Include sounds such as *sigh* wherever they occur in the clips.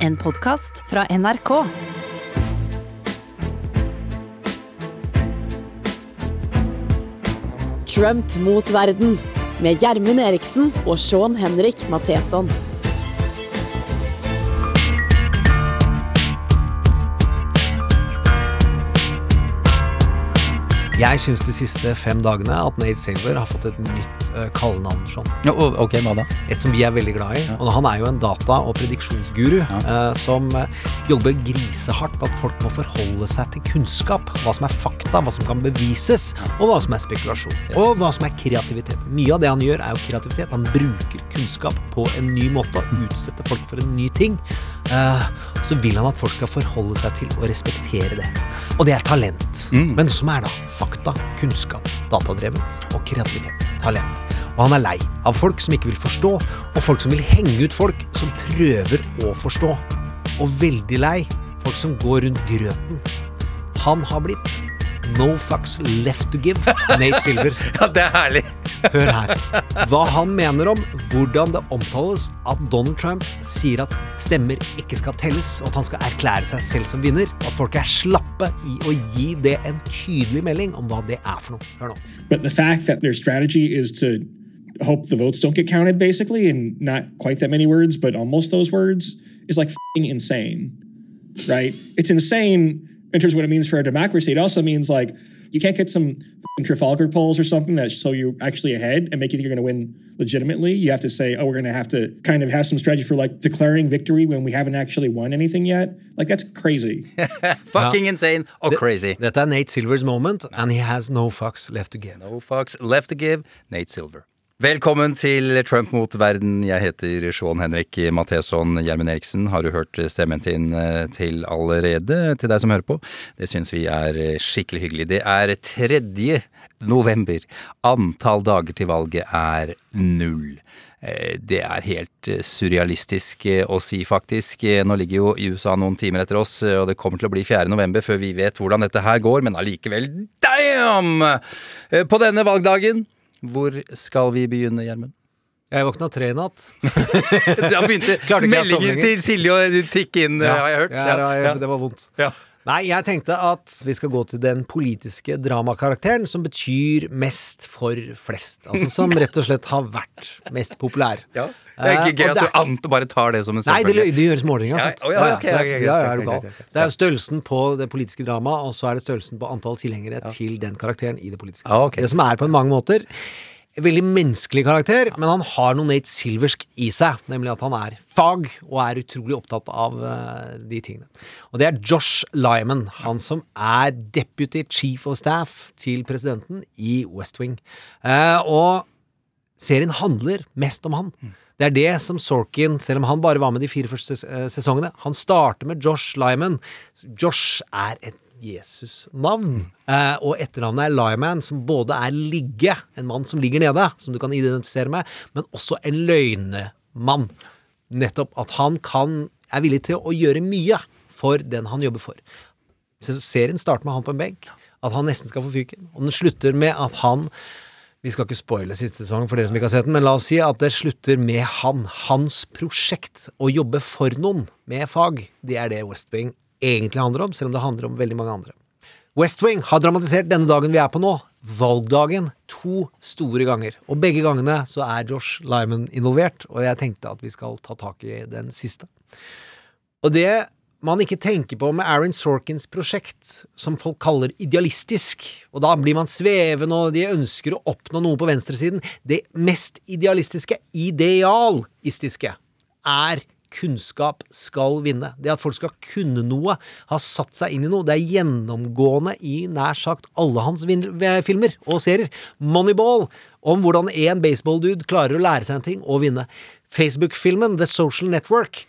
En podkast fra NRK. Trump mot verden med Gjermund Eriksen og Sean Henrik Matheson. Jeg syns de siste fem dagene at Nate Silver har fått et nytt kallenavn. Sånn. Ja, ok, hva da? Et som vi er veldig glad i. Og han er jo en data- og prediksjonsguru eh, som eh, jobber grisehardt på at folk må forholde seg til kunnskap. Hva som er fakta, hva som kan bevises, og hva som er spekulasjon. Og hva som er kreativitet. Mye av det han gjør, er jo kreativitet. Han bruker kunnskap på en ny måte utsetter folk for en ny ting. Eh, så vil han at folk skal forholde seg til og respektere det. Og det er talent. Men som er da fakta, kunnskap, datadrevet og kreativitet. Talent. Og han er lei av folk som ikke vil forstå, og folk som vil henge ut folk som prøver å forstå. Og veldig lei folk som går rundt grøten. Han har blitt no fucks left to give, Nate Silver. *laughs* Ja, det er herlig. Hør her. Hva han mener om hvordan det omtales at Donald Trump sier at stemmer ikke skal telles, og at han skal erklære seg selv som vinner, og at folk er slappe i å gi det en tydelig melding om hva det er for noe. Hør nå. But the fact that their strategy is to hope the votes don't get counted, basically, and not quite that many words, but almost those words, is like fing insane, right? It's insane in terms of what it means for a democracy. It also means like you can't get some f***ing Trafalgar polls or something that show you're actually ahead and make you think you're going to win legitimately. You have to say, oh, we're going to have to kind of have some strategy for like declaring victory when we haven't actually won anything yet. Like that's crazy. *laughs* Fucking insane og crazy. Dette er Nate Silvers moment, and he has no fucks left to give. No fucks left to give. Nate Silver. Velkommen til Trump mot verden. Jeg heter Sean Henrik Matheson Gjermund Eriksen. Har du hørt stemmen din eh, til allerede, til deg som hører på? Det syns vi er skikkelig hyggelig. Det er tredje november. Antall dager til valget er null. Eh, Det er helt eh, surrealistisk å si, faktisk. Nå ligger jo USA noen timer etter oss, og det kommer til å bli 4. november før vi vet hvordan dette her går, men allikevel, damn! På denne valgdagen, hvor skal vi begynne, Gjermund? Jeg våkna tre i natt. *laughs* Da begynte meldinger til Silje å tikke inn, ja, har jeg hørt. Ja, ja, det var vondt. Ja. Nei, jeg tenkte at vi skal gå til den politiske dramakarakteren som betyr mest for flest. Altså som rett og slett har vært mest populær. Ja. Det er ikke Eh, gøy og at du Ante bare tar det som en Nei, det, selvfølge. det gjøres målinger. Ja, sant? ja, okay, ja, ja, er du gal. det er størrelsen på det politiske dramaet, og så er det størrelsen på antall tilhengere til den karakteren i det politiske Ja, ok. Det som er på mange måter veldig menneskelig karakter, men han har noe Nate Silversk i seg. Nemlig at han er fag, og er utrolig opptatt av uh, de tingene. Og det er Josh Lyman, han som er deputy chief of staff til presidenten i West Wing. Uh, og serien handler mest om han. Det er det som Sorkin, selv om han bare var med de fire første eh, sesongene Han starter med Josh Lyman. Josh er et Jesus-navn. Eh, og etternavnet er Lyman, som både er ligge, en mann som ligger nede, som du kan identifisere med, men også en løgnemann. Nettopp at han kan, er villig til å gjøre mye for den han jobber for. Så serien starter med han på en benk, at han nesten skal få fyken. Og den slutter med at han Vi skal ikke spoile siste sesong for dere som ikke har sett den, men la oss si at det slutter med han. Hans prosjekt. Å jobbe for noen med fag. Det er det West Wing egentlig handler om, selv om det handler om veldig mange andre. West Wing har dramatisert denne dagen vi er på nå, valgdagen, to store ganger. Og begge gangene så er Josh Lyman involvert, og jeg tenkte at vi skal ta tak i den siste. Og det man ikke tenker på med Aaron Sorkins prosjekt, som folk kaller idealistisk, og da blir man svevende, og de ønsker å oppnå noe på venstresiden, det mest idealistiske, idealistiske, er kunnskap skal vinne. Det at folk skal kunne noe, ha satt seg inn i noe, det er gjennomgående i nær sagt alle hans filmer og serier. Moneyball, om hvordan en baseball-dude klarer å lære seg en ting og vinne. Facebook-filmen The Social Network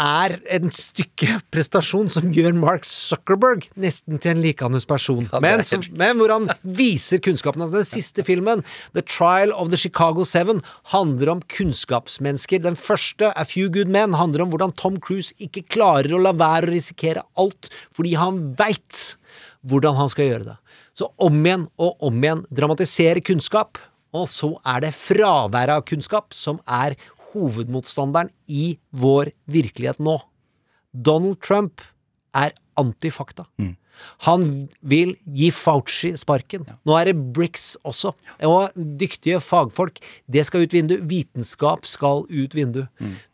er en stykke prestasjon som gjør Mark Zuckerberg nesten til en likandes person. er men, som, men hvor han viser kunnskapen hans. Den siste filmen, The Trial of the Chicago Seven, handler om kunnskapsmennesker. Den første, A Few Good Men, handler om hvordan Tom Cruise ikke klarer å la være å risikere alt fordi han veit hvordan han skal gjøre det. Så om igjen og om igjen dramatisere kunnskap, og så er det fraværet av kunnskap som er hovedmotstanderen i vår virkelighet nå. Donald Trump er antifakta. Han vil gi Fauci sparken. Nå er det Bricks også. Og dyktige fagfolk. Det skal ut vindu. Vitenskap skal ut vindu.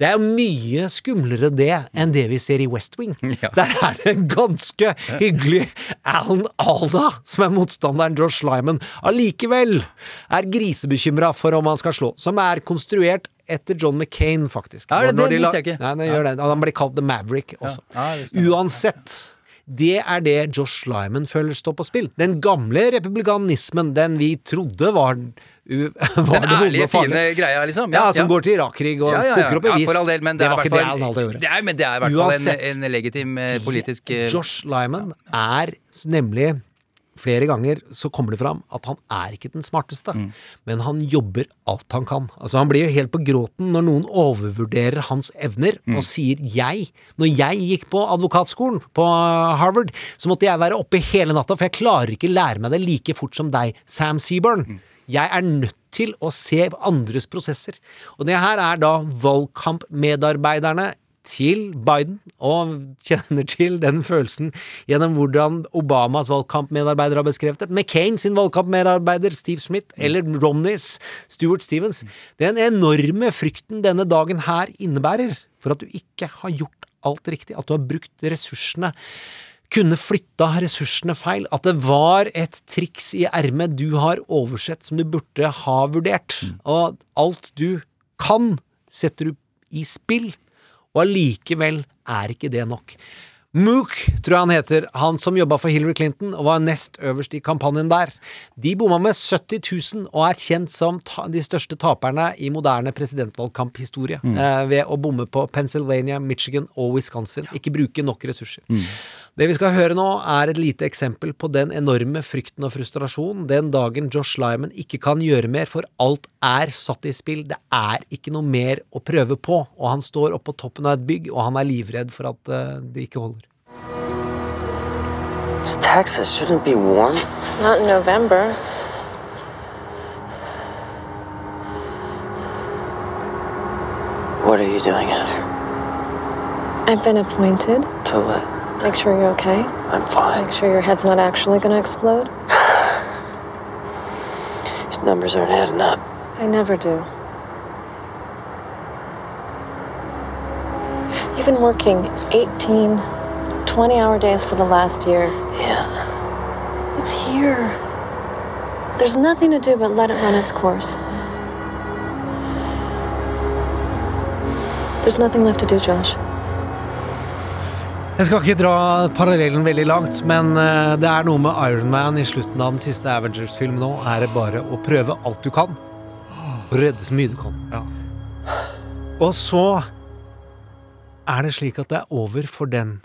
Det er mye skumlere det enn det vi ser i West Wing. *laughs* Ja. Der er det en ganske hyggelig Alan Alda som er motstanderen Josh Lyman. Allikevel er grisebekymra for om han skal slå. Som er konstruert etter John McCain, faktisk. Ja, det- det de visste jeg ikke. Nei, det gjør det. Han blir kalt The Maverick også. Ja, det. Uansett. Det er det Josh Lyman føler står på spill. Den gamle republikanismen, den vi trodde var, *laughs* var Den ærlige, fine greia, liksom. Ja, som går til Irakkrig og Ja, ja, ja. koker opp i Ja, for all del, men det, er var ikke det han gjorde. Det er, men det er i hvert fall en, en legitim eh, politisk eh, Josh Lyman er nemlig Flere ganger så kommer det fram at han er ikke den smarteste, Mm. men han jobber alt han kan. Altså Han blir jo helt på gråten når noen overvurderer hans evner Mm. og sier 'jeg'. Når jeg gikk på advokatskolen på Harvard, så måtte jeg være oppe hele natta, for jeg klarer ikke lære meg det like fort som deg, Sam Seaburn. Mm. Jeg er nødt til å se andres prosesser. Og det her er da valgkampmedarbeiderne til Biden, og kjenner til den følelsen gjennom hvordan Obamas valgkampmedarbeider har beskrevet det. McCain sin valgkampmedarbeider Steve Smith, eller Romneys Stuart Stevens. Den enorme frykten denne dagen her innebærer for at du ikke har gjort alt riktig, at du har brukt ressursene kunne flytta ressursene feil, at det var et triks i ermet du har oversett som du burde ha vurdert, og alt du kan, setter du i spill, og allikevel er ikke det nok. Mook, tror jeg han heter, han som jobba for Hillary Clinton og var nest øverst i kampanjen der. De bomma med 70 000 og er kjent som de største taperne i moderne presidentvalgkamphistorie eh, ved å bomme på Pennsylvania, Michigan og Wisconsin. Ikke bruke nok ressurser. Det vi skal høre nå, er et lite eksempel på den enorme frykten og frustrasjonen den dagen Josh Lyman ikke kan gjøre mer, for alt er satt i spill. Det er ikke noe mer å prøve på, og han står oppe på toppen av et bygg, og han er livredd for at uh, det ikke holder. It's Texas. Shouldn't it be warm? Not in November. What are you doing out here? I've been appointed. To what? Make sure you're okay. I'm fine. Make sure your head's not actually going to explode. *sighs* These numbers aren't adding up. They never do. You've been working 18, 20 hour days for the last year. Yeah. It's here. There's nothing to do but let it run its course. There's nothing left to do, Josh. Jeg skal ikke dra parallellen veldig langt, men eh, det er noe med Iron Man i slutten av den siste Avengers-filmen nå. Er det bare å prøve alt du kan, og redde så mye du kan. Og så er det slik at det er over for den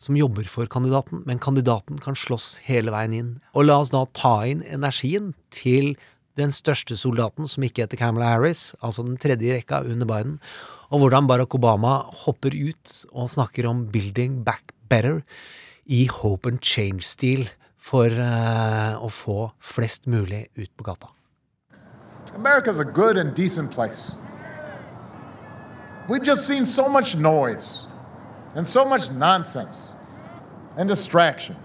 som jobber for kandidaten, men kandidaten kan slåss hele veien inn. Og la oss da ta inn energien til den største soldaten, som ikke heter Kamala Harris, altså den tredje i rekka under Biden, og hvordan Barack Obama hopper ut og snakker om 'building back better' i hope and change-stil for uh, å få flest mulig ut på gata. America's a good and decent place. We've just seen so much noise and so much nonsense and distraction.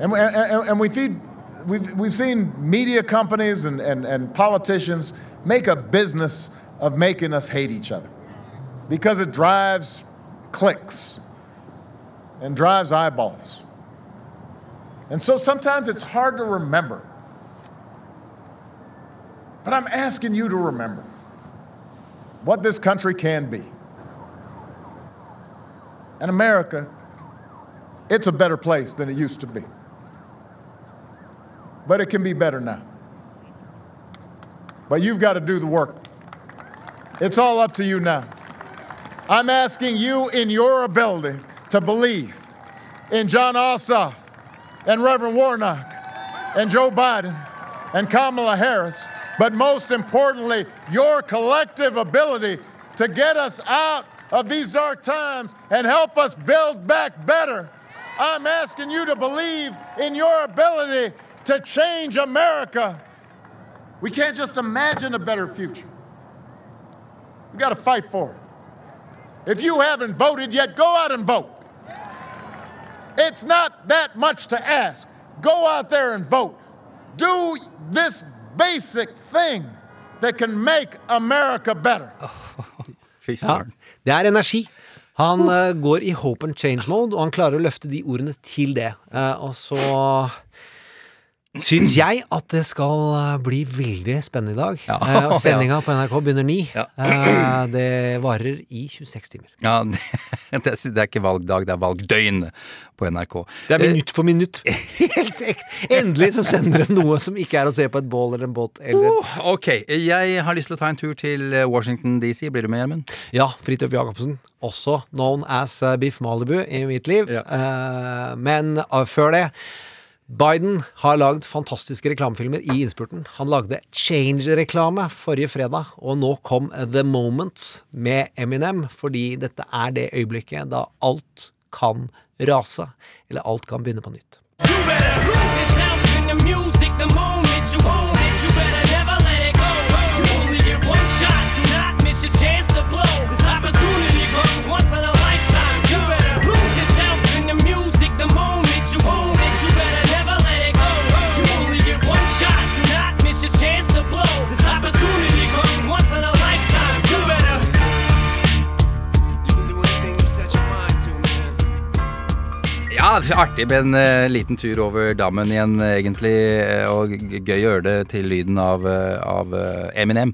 And, and- and we feed, we've, we've seen media companies and, and, and politicians make a business of making us hate each other because it drives clicks and drives eyeballs. And so sometimes it's hard to remember. But I'm asking you to remember what this country can be. And America, it's a better place than it used to be. But it can be better now. But you've got to do the work. It's all up to you now. I'm asking you in your ability to believe in John Ossoff and Reverend Warnock and Joe Biden and Kamala Harris, but most importantly, your collective ability to get us out of these dark times and help us build back better. I'm asking you to believe in your ability to change America. We can't just imagine a better future. We've got to fight for it. If you haven't voted yet, go out and vote. It's not that much to ask. Go out there and vote. Do this basic thing that can make America better. *laughs* Fy Ja, det er energi. Han uh, går i hope and change mode, og han klarer å løfte de ordene til det. Uh, og så syns jeg at det skal eh, bli veldig spennende i dag. Ja. Eh, *laughs* sendinga på NRK begynner ni. Ja. Eh, det varer i 26 timer. Ja, *laughs* det, det er ikke valgdag, det er valgdøgn på NRK. Det er minutt for minutt. *laughs* Helt ekte. Endelig så sender de noe som ikke er å se på et bål eller en båt. Eller Oh, ok, jeg har lyst til å ta en tur til Washington DC. Blir du med, Gjermund? Ja, Fridtjof Jacobsen. Også known as eh, Biff Malibu i mitt liv. Ja. Eh, men uh, før det Biden har lagd fantastiske reklamefilmer i innspurten. Han lagde Change-reklame forrige fredag, og nå kom The Moment med Eminem, fordi dette er det øyeblikket da alt kan rase, eller alt kan begynne på nytt. You Ja, artig med en uh, liten tur over dammen igjen, egentlig. eh, og gøy å gjøre det til lyden av, eh, av eh, Eminem.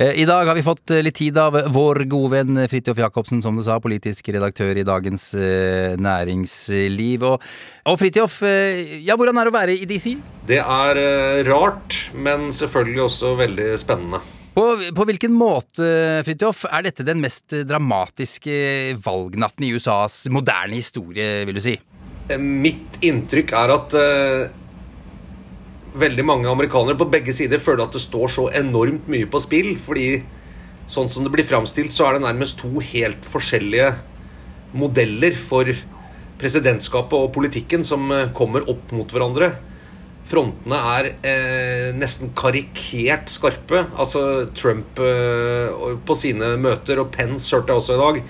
Uh, I dag har vi fått eh, litt tid av vår gode venn Fridtjof Jacobsen, som du sa, politisk redaktør i Dagens uh, Næringsliv. Og, og Fridtjof, eh, ja, hvordan er det å være i DC? Det er eh, rart, men selvfølgelig også veldig spennende. På, på hvilken måte, Fridtjof, er dette den mest dramatiske valgnatten i USAs moderne historie, vil du si? Eh, Mitt inntrykk er at eh, veldig mange amerikanere på begge sider føler at det står så enormt mye på spill. Fordi sånn som det blir framstilt, så er det nærmest to helt forskjellige modeller for presidentskapet og politikken som eh, kommer opp mot hverandre. Frontene er eh, nesten karikert skarpe. Altså Trump eh, på sine møter, og Pence hørte jeg også i dag,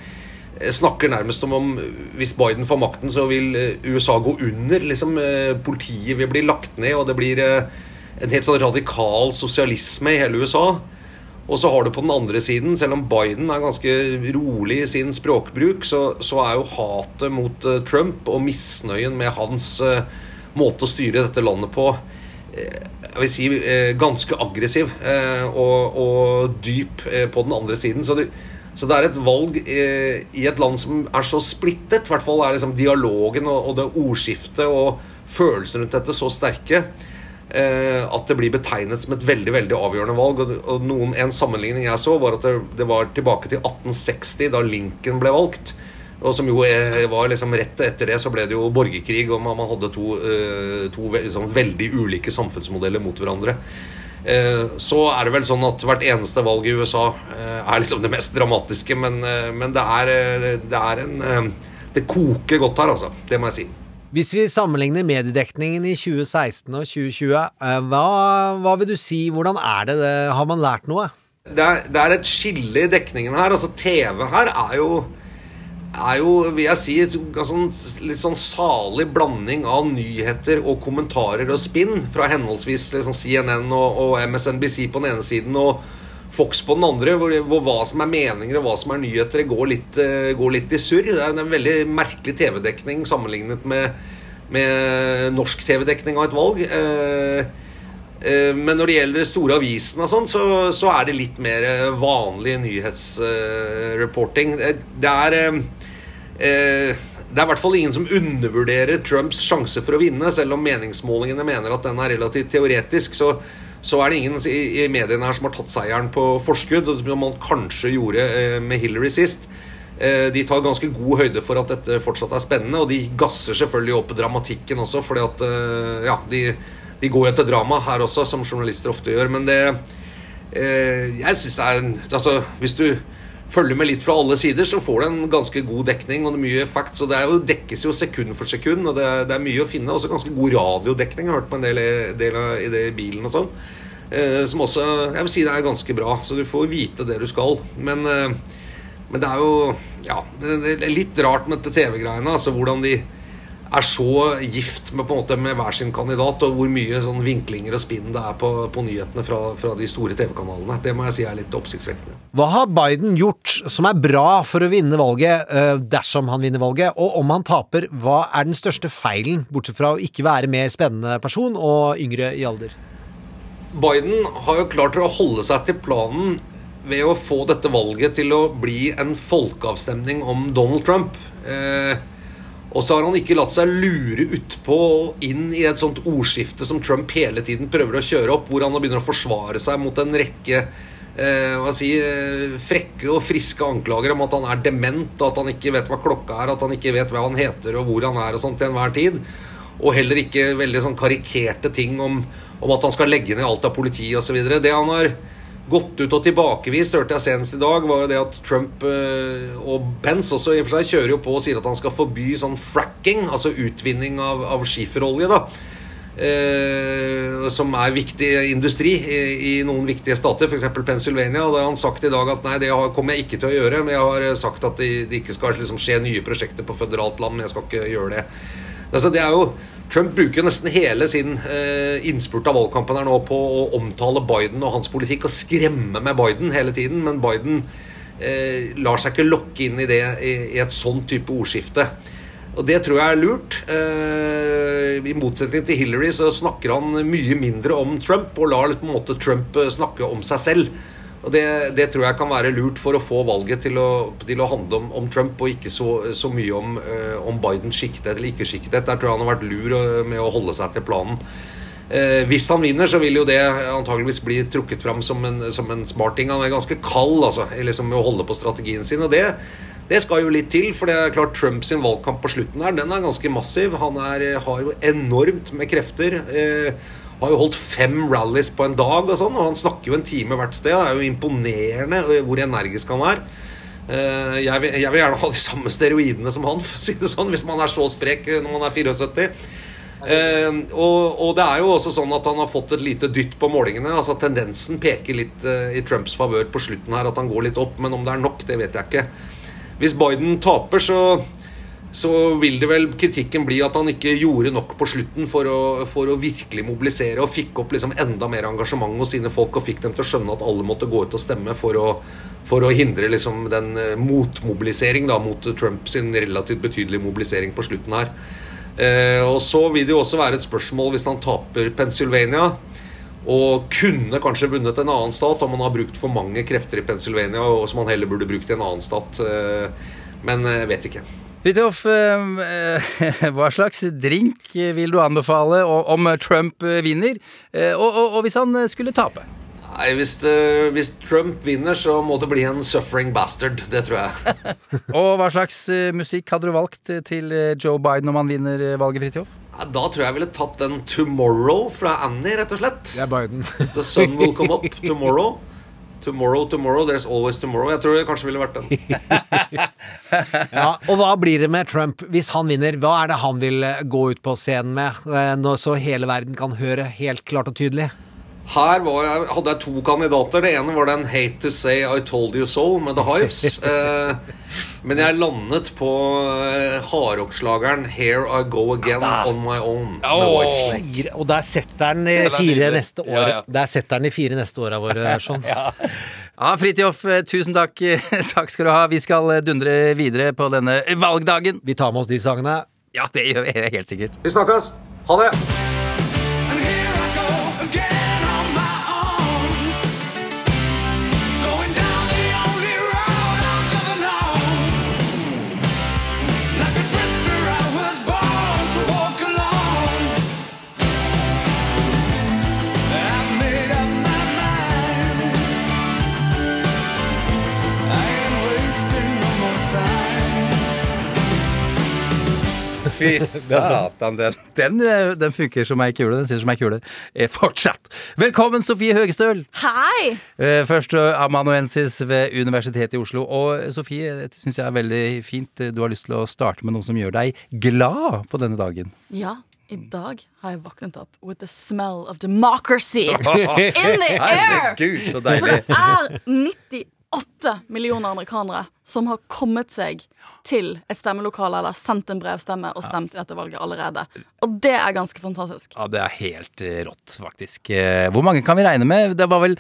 snakker nærmest som om hvis Biden får makten, så vil eh, USA gå under. Liksom, eh, politiet vil bli lagt ned, og det blir eh, en helt sånn radikal sosialisme i hele USA. Og så har du på den andre siden, selv om Biden er ganske rolig i sin språkbruk, så, så er jo hatet mot eh, Trump og misnøyen med hans uh, måte å styre dette landet på eh, jeg vil si eh, ganske aggressiv eh, og, og dyp eh, på den andre siden. Så det, så det er et valg eh, i et land som er så splittet. I hvert fall er liksom dialogen og, og det ordskiftet og følelsene rundt dette så sterke eh, at det blir betegnet som et veldig veldig avgjørende valg. Og, og noen, En sammenligning jeg så, var at det, det var tilbake til 1860, da Lincoln ble valgt. Og som jo eh, var liksom Rett etter det så ble det jo borgerkrig, og man, hadde to, eh, to liksom veldig ulike samfunnsmodeller mot hverandre. Eh, så er det vel sånn at hvert eneste valg i USA eh, er liksom det mest dramatiske, men, eh, men det er, det er en Det koker godt her, altså. Det må jeg si. Hvis vi sammenligner mediedekningen i 2016 og 2020, eh, hva, hva vil du si, hvordan er det har man lært noe? det er, det er et skille i dekningen her. Altså TV her er jo er jo, vil jeg si, et sånn, litt sånn salig blanding av nyheter og kommentarer og spinn fra henholdsvis liksom CNN og, og MSNBC på den ene siden og Fox på den andre, hvor, hvor hva som er meninger og hva som er nyheter, går litt, eh, går litt i surr. Det er en veldig merkelig TV-dekning sammenlignet med, med norsk TV-dekning av et valg. Eh, Men når det gjelder store avisene og sånn, så, så er det litt mer eh, vanlig nyhetsreporting. Det er eh, eh, Det er i hvert fall ingen som undervurderer Trumps sjanse for å vinne, selv om meningsmålingene mener at den er relativt teoretisk. Så, så er det ingen i, mediene her som har tatt seieren på forskudd, som man kanskje gjorde eh, med Hillary sist. Eh, De tar ganske god høyde for at dette fortsatt er spennende, og de gasser selvfølgelig opp dramatikken også, fordi at eh, ja, de, de går jo etter drama her også, som journalister ofte gjør. Men det eh, Jeg syns det er en Altså, hvis du følger med litt fra alle sider, så får du en ganske god dekning og mye facts. Og det er jo, dekkes jo sekund for sekund, og det, er- det er mye å finne. Også ganske god radiodekning. Jeg har hørt på en del, del av, i det i bilen og sånn. Eh, som også Jeg vil si det er ganske bra. Så du får vite det du skal. Men men det er jo ja, det det er litt rart med dette TV-greiene. Altså hvordan de er så gift med, på en måte, med hver sin kandidat, og hvor mye sånn vinklinger og spinn det er på, på nyhetene fra, fra de store TV-kanalene. Det må jeg si er litt oppsiktsvekkende. Hva har Biden gjort som er bra for å vinne valget, eh, dersom han vinner valget? Og om han taper, hva er den største feilen, bortsett fra å ikke være mer spennende person og yngre i alder? Biden har jo klart å holde seg til planen ved å få dette valget til å bli en folkeavstemning om Donald Trump. Eh, og så har han ikke latt seg lure utpå og inn i et sånt ordskifte som Trump hele tiden prøver å kjøre opp, hvor han begynner å forsvare seg mot en rekke eh, hva si, eh, frekke og friske anklager om at han er dement, at han ikke vet hva klokka er, at han ikke vet hva han heter og hvor han er og sånt til enhver tid. Og heller ikke veldig sånn karikerte ting om, om at han skal legge ned alt av politi osv. Det han gått ut og tilbakevist, hørte jeg senest i dag, var jo det at Trump eh, og Pence også i og for seg kjører jo på og sier at han skal forby sånn fracking, altså utvinning av, av skiferolje, da. Eh, som er viktig industri i, i noen viktige stater, f.eks. Pennsylvania. Da har han sagt i dag at nei, det kommer jeg ikke til å gjøre. Men jeg har sagt at det, det ikke skal liksom skje nye prosjekter på føderalt land. Men jeg skal ikke gjøre det. Altså, det er jo Trump bruker jo nesten hele sin eh, innspurt av valgkampen her nå på å omtale Biden og hans politikk og skremme med Biden hele tiden. Men Biden eh, lar seg ikke lokke inn i det i, i et sånn type ordskifte. Og det tror jeg er lurt. Eh, I motsetning til Hillary så snakker han mye mindre om Trump og lar på en måte Trump eh, snakke om seg selv. Og det, det tror jeg kan være lurt for å få valget til å, til å handle om, om Trump, og ikke så, så mye om, eh, om Bidens skikkethet eller ikke skikkethet. Der tror jeg han har vært lur eh, med å holde seg til planen. Eh, hvis han vinner, så vil jo det antageligvis bli trukket fram som en, som en smarting. Han er ganske kald altså, liksom, med å holde på strategien sin. Og det, det skal jo litt til, for det er klart Trumps valgkamp på slutten her, den er ganske massiv. Han er, har jo enormt med krefter. Eh, har jo holdt fem rallies på en dag, og sånn, og han snakker jo en time hvert sted. Det er jo imponerende hvor energisk han er. Eh, jeg vil, jeg vil gjerne ha de samme steroidene som han, *laughs* si sånn, hvis man er så sprek når man er 74. Eh, og, og det er jo også sånn at han har fått et lite dytt på målingene. altså Tendensen peker litt eh, i Trumps favør på slutten her, at han går litt opp. Men om det er nok, det vet jeg ikke. Hvis Biden taper, så, så vil det vel kritikken bli at han ikke gjorde nok på slutten for å, for å virkelig mobilisere og fikk opp liksom enda mer engasjement hos sine folk og fikk dem til å skjønne at alle måtte gå ut og stemme for å, for å hindre liksom den eh, motmobilisering da, mot Trump sin relativt betydelige mobilisering på slutten her. Eh, og så vil det jo også være et spørsmål hvis han taper Pennsylvania og kunne kanskje vunnet en annen stat om han har brukt for mange krefter i Pennsylvania, og som han heller burde brukt i en annen stat. eh, Men jeg vet ikke. Fridtjof, eh, *laughs* hva slags drink vil du anbefale om Trump vinner? Eh, Og, og, og hvis han skulle tape? Nei, hvis, det, hvis Trump vinner, så må det bli en suffering bastard. Det tror jeg. *laughs* *laughs* Og hva slags eh, musikk hadde du valgt eh, til eh, Joe Biden om han vinner eh, valget, Fridtjof? Da tror jeg jeg ville tatt den 'Tomorrow' fra Annie, rett og slett. Det er Biden. The sun will come up tomorrow. Tomorrow, tomorrow, there's always tomorrow. Jeg tror det kanskje ville vært den. *laughs* Ja, og hva blir det med Trump hvis han vinner? Hva er det han vil gå ut på scenen med, eh, nå så hele verden kan høre helt klart og tydelig? Her var jeg, hadde jeg to kandidater. Det ene var den 'Hate to say I told you so' med The Hives. *laughs* Eh, men jeg landet på eh, hardrockslageren 'Here I Go Again On My Own'. Fire, og der setter i Den er fire neste år. Ja, ja. Der setter han i fire neste åra våre, *laughs* sånn. Ja, Fridtjof, eh, tusen takk. *laughs* Takk skal du ha. Vi skal eh, dundre videre på denne valgdagen. Vi tar med oss de sangene. Ja, det gjør vi helt sikkert. Vi snakkes! Ha det! Fy *laughs* satan, den, den, eh, den funker som ei kule. Den sitter som ei kule eh, fortsatt. Velkommen, Sofie Høgestøl. Hei! Eh, Først amanuensis ved Universitetet i Oslo. Og Sofie, dette syns jeg er veldig fint. Du har lyst til å starte med noe som gjør deg glad på denne dagen. Ja, i dag har jeg våknet opp with the smell of democracy *laughs* in the air! Herregud, så For det er 98 millioner amerikanere som har kommet seg til et stemmelokale eller sendt en brevstemme og stemt i dette valget allerede. Og det er ganske fantastisk. Ja, det er helt eh, rått, faktisk. Eh, Hvor mange kan vi regne med? Det var vel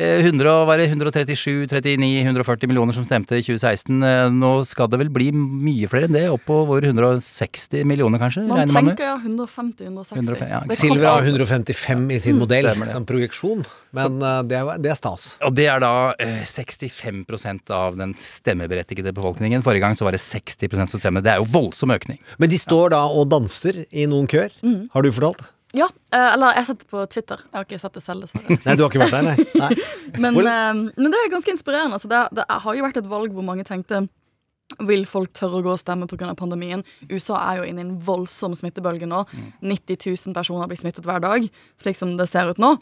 eh, 100, var det 137, 39, 140 millioner som stemte i 2016. Eh, Nå skal det vel bli mye flere enn det, oppover 160 millioner kanskje? Man regner man med? ja 150-160. ja. Silver har 155 i sin modell som projeksjon, men Så, det, er- det er stas. Og det er da eh, 65% av den stemmeberettigede befolkningen. Forrige gang så var det 60% som stemmer. Det er jo voldsom økning. Men de står da og danser i noen køer, Mm. har du fortalt? Ja, eh, eller jeg har sett det på Twitter. Jeg har ikke sett det selv, dessverre. Nei, du har ikke vært der, nei? nei. *laughs* Men, eh, men det er ganske inspirerende. Altså, det, det har jo vært et valg hvor mange tenkte vil folk tørre å gå og stemme pga. pandemien? USA er jo inne i en voldsom smittebølge nå. 90 000 personer blir smittet hver dag, slik som det ser ut nå.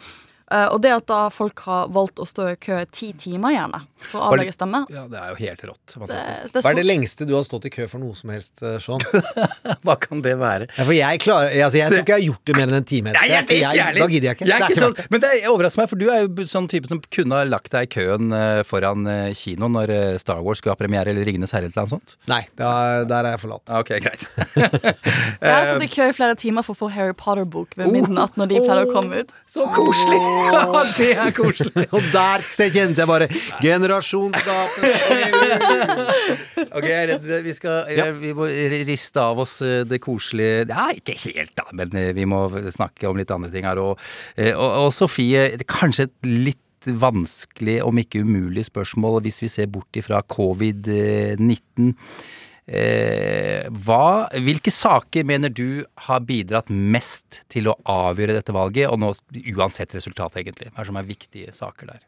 Eh, og det at da folk har valgt å stå i kø ti timer gjerne for å avlegge stemme Ja, det er jo helt rått. det, det er Hva er det lengste du har stått i kø for noe som helst, eh, Sean? *laughs* Hva kan det være? Ja, for jeg klarer altså Jeg tror ikke jeg har gjort det mer enn en time Nei, jeg, jeg, jeg, da gidder jeg ikke. Jeg er ikke sånn, men det er- overrasker meg, for du er jo sånn type som kunne ha lagt deg i køen eh, foran kino når Star Wars skulle ha premiere, eller Ringenes herre eller noe sånt. Nei, da, der er jeg forlatt. Ok, greit. Jeg har stått *laughs* i kø i flere timer for å få Harry Potter-bok ved midnatt når de pleier å komme ut. Så koselig! Ja, det er *laughs* koselig. Og der kjente jeg bare generasjonsgapet. *laughs* Ok, jeg er redd vi skal Ja. Vi må riste av oss eh, det koselige Nei, ikke helt, da, men eh, vi må snakke om litt andre ting her. Og, eh, og, og Sofie, det kanskje et litt vanskelig, om ikke umulig spørsmål hvis vi ser bort ifra covid-19. Eh, hva, hvilke saker mener du har bidratt mest til å avgjøre dette valget, og nå uansett resultat, egentlig? Hva er som er viktige saker der?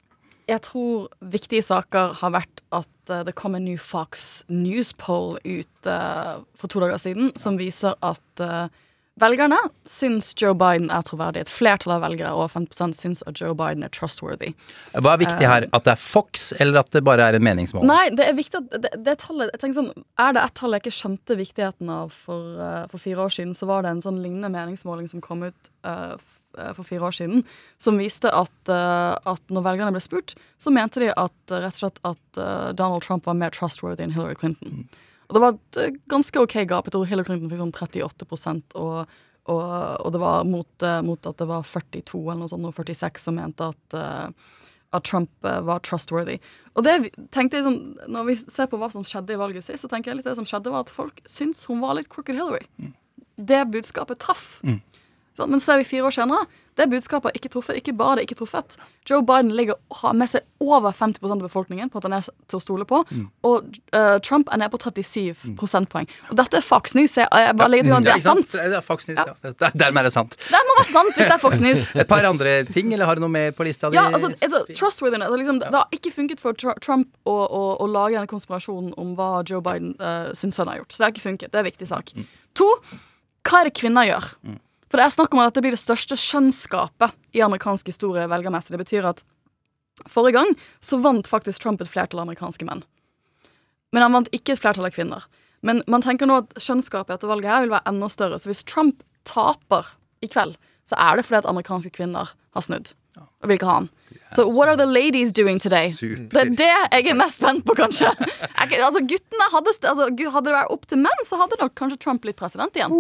Jeg tror viktige saker har vært at eh, det kom en ny Fox News poll ut eh, for to dager siden som viser at velgerne syns Joe Biden er troverdig. Et flertall av velgere, og 50 syns at Joe Biden er trustworthy. Hva er viktig her? At det er Fox, eller at det bare er en meningsmål? Nei, det er viktig at det, det tallet jeg tenker sånn, Er det et tall jeg ikke skjønte viktigheten av for, eh, for fire år siden, så var det en sånn lignende meningsmåling som kom ut uh, eh, for fire år siden, som viste at, uh, at når velgerne ble spurt, så mente de at eh, rett og slett at uh, Donald Trump var mer trustworthy enn Hillary Clinton. Og det var et eh, ganske ok gap. Jeg tror Hillary Clinton fikk sånn 38 og, og, og det var mot, eh, mot at det var 42 eller noe sånt, og 46 som mente at eh, at Trump var trustworthy. Og det tenkte jeg sånn, Når vi ser på hva som skjedde i valget sist, så tenker jeg litt det som skjedde, var at folk syntes hun var litt crooked Hillary. Det budskapet traff. Sånn, men så er vi fire år senere. Det budskapet har ikke truffet. Ikke bare det ikke truffet. Joe Biden ligger har med seg over 50% av befolkningen på at han er til å stole på. Og uh, Trump er nede på 37 prosentpoeng. Og dette er Fox News. Jeg, jeg bare legger til grunn det er sant. Det er Fox News, ja. Der- Dermed er det sant. Det må være sant hvis det er Fox *laughs* News. Et par andre ting, eller har du noe mer på lista di? Ja, altså, altså trustworthiness altså, liksom, Det har ikke funket for Trump å, å, å lage denne konspirasjonen om hva Joe Biden uh, sin sønn har gjort. Så det har ikke funket. Det er en viktig sak. To, hva er det kvinner gjør? For det er snakk om at dette blir det største skjønnsgapet i amerikansk historie velgermessig. Det betyr at forrige gang så vant faktisk Trump et flertall amerikanske menn. Men han vant ikke et flertall av kvinner. Men man tenker nå at skjønnsgapet etter valget her vil være enda større. Så hvis Trump taper i kveld, så er det fordi at amerikanske kvinner har snudd. Og vil ikke ha han. Så what are the ladies doing today? Det er det jeg er mest spent på, kanskje. Jeg, altså, guttene hadde, altså, hadde det vært opp til menn, så hadde nok kanskje Trump blitt president igjen.